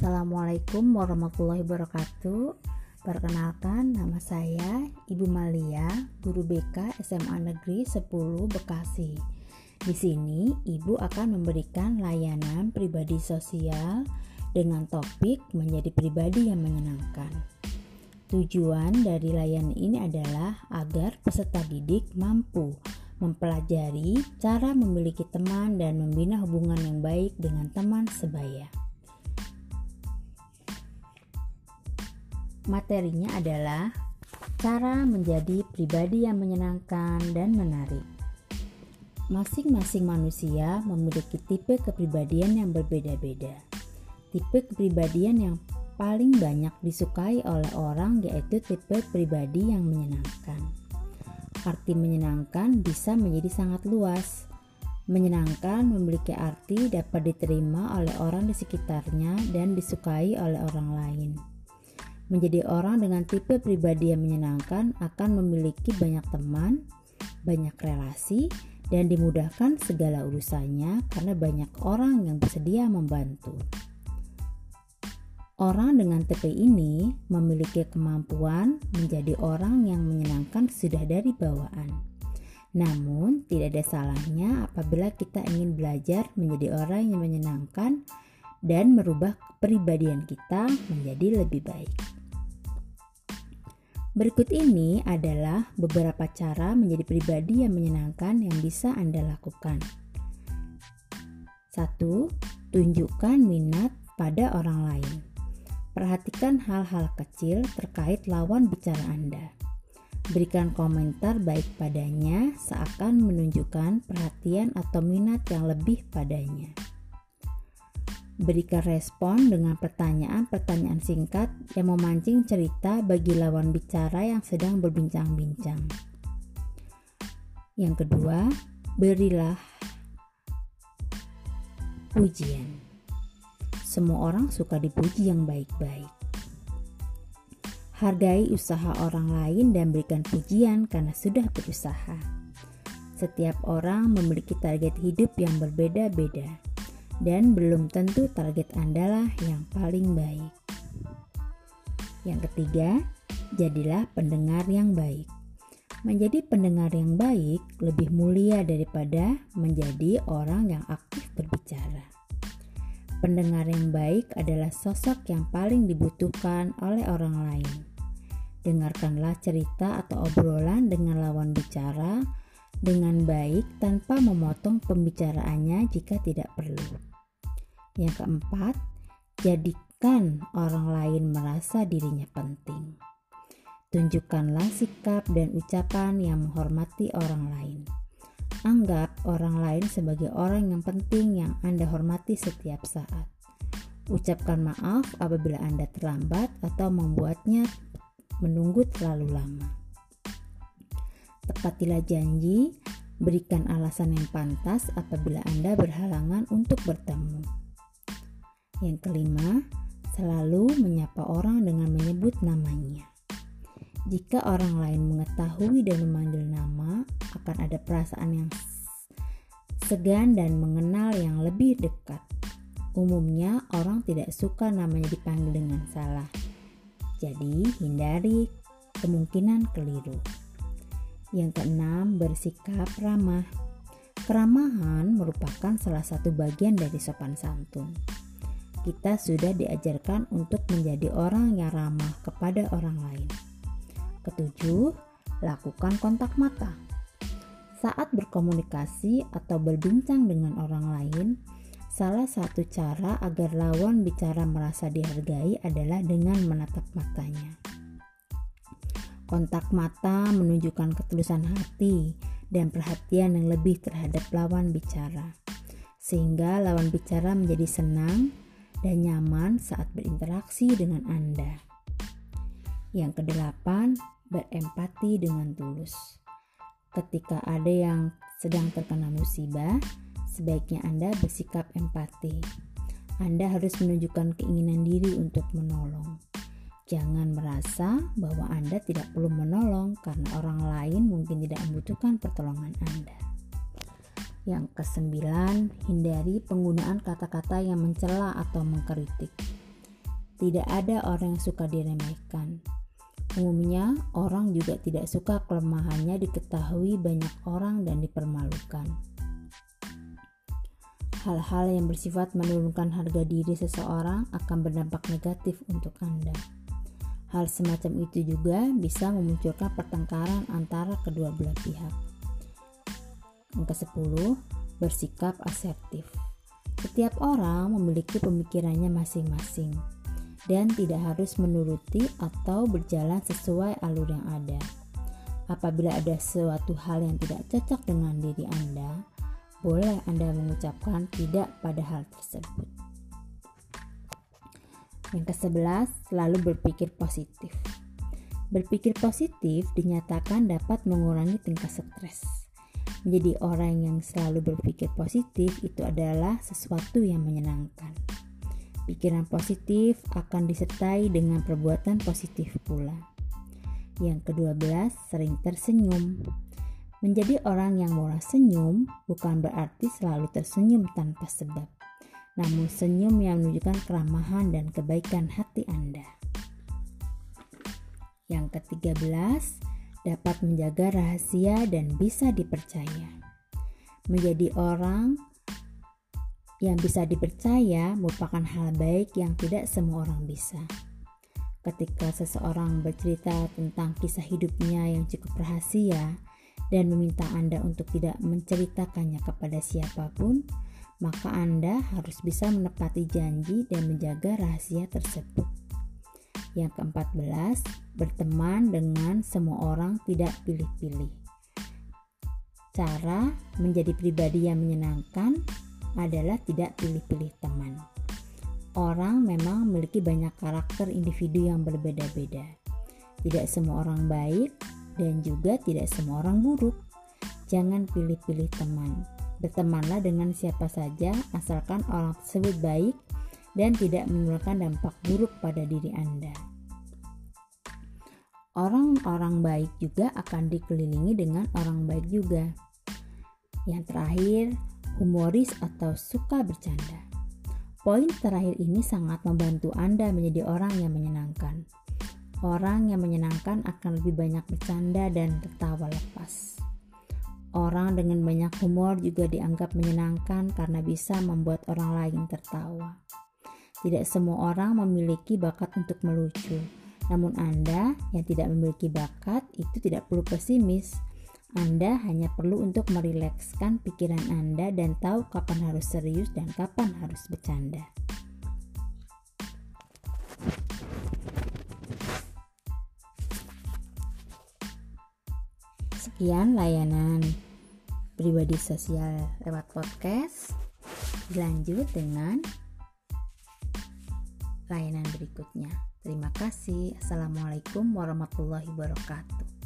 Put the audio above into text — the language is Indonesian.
Assalamualaikum warahmatullahi wabarakatuh. Perkenalkan nama saya Ibu Malia, guru BK SMA Negeri 10 Bekasi. Di sini Ibu akan memberikan layanan pribadi sosial dengan topik menjadi pribadi yang menyenangkan. Tujuan dari layanan ini adalah agar peserta didik mampu mempelajari cara memiliki teman dan membina hubungan yang baik dengan teman sebaya. Materinya adalah cara menjadi pribadi yang menyenangkan dan menarik. Masing-masing manusia memiliki tipe kepribadian yang berbeda-beda. Tipe kepribadian yang paling banyak disukai oleh orang yaitu tipe pribadi yang menyenangkan. Arti menyenangkan bisa menjadi sangat luas. Menyenangkan memiliki arti dapat diterima oleh orang di sekitarnya dan disukai oleh orang lain. Menjadi orang dengan tipe pribadi yang menyenangkan akan memiliki banyak teman, banyak relasi, dan dimudahkan segala urusannya karena banyak orang yang bersedia membantu. Orang dengan tipe ini memiliki kemampuan menjadi orang yang menyenangkan sudah dari bawaan. Namun, tidak ada salahnya apabila kita ingin belajar menjadi orang yang menyenangkan dan merubah kepribadian kita menjadi lebih baik. Berikut ini adalah beberapa cara menjadi pribadi yang menyenangkan yang bisa Anda lakukan. 1. Tunjukkan minat pada orang lain. Perhatikan hal-hal kecil terkait lawan bicara Anda. Berikan komentar baik padanya seakan menunjukkan perhatian atau minat yang lebih padanya. Berikan respon dengan pertanyaan-pertanyaan singkat yang memancing cerita bagi lawan bicara yang sedang berbincang-bincang. Yang kedua, berilah pujian. Semua orang suka dipuji yang baik-baik. Hargai usaha orang lain dan berikan pujian karena sudah berusaha. Setiap orang memiliki target hidup yang berbeda-beda dan belum tentu target Anda lah yang paling baik. Yang ketiga, jadilah pendengar yang baik. Menjadi pendengar yang baik lebih mulia daripada menjadi orang yang aktif berbicara. Pendengar yang baik adalah sosok yang paling dibutuhkan oleh orang lain. Dengarkanlah cerita atau obrolan dengan lawan bicara dengan baik tanpa memotong pembicaraannya jika tidak perlu. Yang keempat, jadikan orang lain merasa dirinya penting. Tunjukkanlah sikap dan ucapan yang menghormati orang lain. Anggap orang lain sebagai orang yang penting yang Anda hormati setiap saat. Ucapkan maaf apabila Anda terlambat atau membuatnya menunggu terlalu lama. Tepatilah janji, berikan alasan yang pantas apabila Anda berhalangan untuk bertemu. Yang kelima, selalu menyapa orang dengan menyebut namanya. Jika orang lain mengetahui dan memanggil nama, akan ada perasaan yang segan dan mengenal yang lebih dekat. Umumnya, orang tidak suka namanya dipanggil dengan salah. Jadi, hindari kemungkinan keliru. Yang keenam, bersikap ramah. Keramahan merupakan salah satu bagian dari sopan santun kita sudah diajarkan untuk menjadi orang yang ramah kepada orang lain. Ketujuh, lakukan kontak mata. Saat berkomunikasi atau berbincang dengan orang lain, salah satu cara agar lawan bicara merasa dihargai adalah dengan menatap matanya. Kontak mata menunjukkan ketulusan hati dan perhatian yang lebih terhadap lawan bicara, sehingga lawan bicara menjadi senang dan nyaman saat berinteraksi dengan Anda. Yang kedelapan, berempati dengan tulus. Ketika ada yang sedang terkena musibah, sebaiknya Anda bersikap empati. Anda harus menunjukkan keinginan diri untuk menolong. Jangan merasa bahwa Anda tidak perlu menolong karena orang lain mungkin tidak membutuhkan pertolongan Anda. Yang kesembilan, hindari penggunaan kata-kata yang mencela atau mengkritik. tidak ada orang yang suka diremehkan. Umumnya, orang juga tidak suka kelemahannya diketahui banyak orang dan dipermalukan. Hal-hal yang bersifat menurunkan harga diri seseorang akan berdampak negatif untuk Anda. Hal semacam itu juga bisa memunculkan pertengkaran antara kedua belah pihak. Yang ke-10, bersikap asertif. Setiap orang memiliki pemikirannya masing-masing dan tidak harus menuruti atau berjalan sesuai alur yang ada. Apabila ada suatu hal yang tidak cocok dengan diri Anda, boleh Anda mengucapkan tidak pada hal tersebut. Yang ke-11, selalu berpikir positif. Berpikir positif dinyatakan dapat mengurangi tingkat stres. Menjadi orang yang selalu berpikir positif itu adalah sesuatu yang menyenangkan. Pikiran positif akan disertai dengan perbuatan positif pula. Yang kedua belas, sering tersenyum. Menjadi orang yang murah senyum bukan berarti selalu tersenyum tanpa sebab, namun senyum yang menunjukkan keramahan dan kebaikan hati Anda. Yang ketiga belas, dapat menjaga rahasia dan bisa dipercaya. Menjadi orang yang bisa dipercaya merupakan hal baik yang tidak semua orang bisa. Ketika seseorang bercerita tentang kisah hidupnya yang cukup rahasia, dan meminta Anda untuk tidak menceritakannya kepada siapa pun, maka Anda harus bisa menepati janji dan menjaga rahasia tersebut. Yang keempat berteman dengan semua orang tidak pilih-pilih. Cara menjadi pribadi yang menyenangkan adalah tidak pilih-pilih teman. Orang memang memiliki banyak karakter individu yang berbeda-beda. Tidak semua orang baik, dan juga tidak semua orang buruk. Jangan pilih-pilih teman. Bertemanlah dengan siapa saja asalkan orang tersebut baik dan tidak menimbulkan dampak buruk pada diri Anda. Orang-orang baik juga akan dikelilingi dengan orang baik juga. Yang terakhir, humoris atau suka bercanda. Poin terakhir ini sangat membantu Anda menjadi orang yang menyenangkan. Orang yang menyenangkan akan lebih banyak bercanda dan tertawa lepas. Orang dengan banyak humor juga dianggap menyenangkan karena bisa membuat orang lain tertawa. Tidak semua orang memiliki bakat untuk melucu, namun Anda yang tidak memiliki bakat itu tidak perlu pesimis. Anda hanya perlu untuk merilekskan pikiran Anda dan tahu kapan harus serius dan kapan harus bercanda. Sekian layanan pribadi sosial lewat podcast. Dilanjut dengan layanan berikutnya. Terima kasih. Assalamualaikum warahmatullahi wabarakatuh.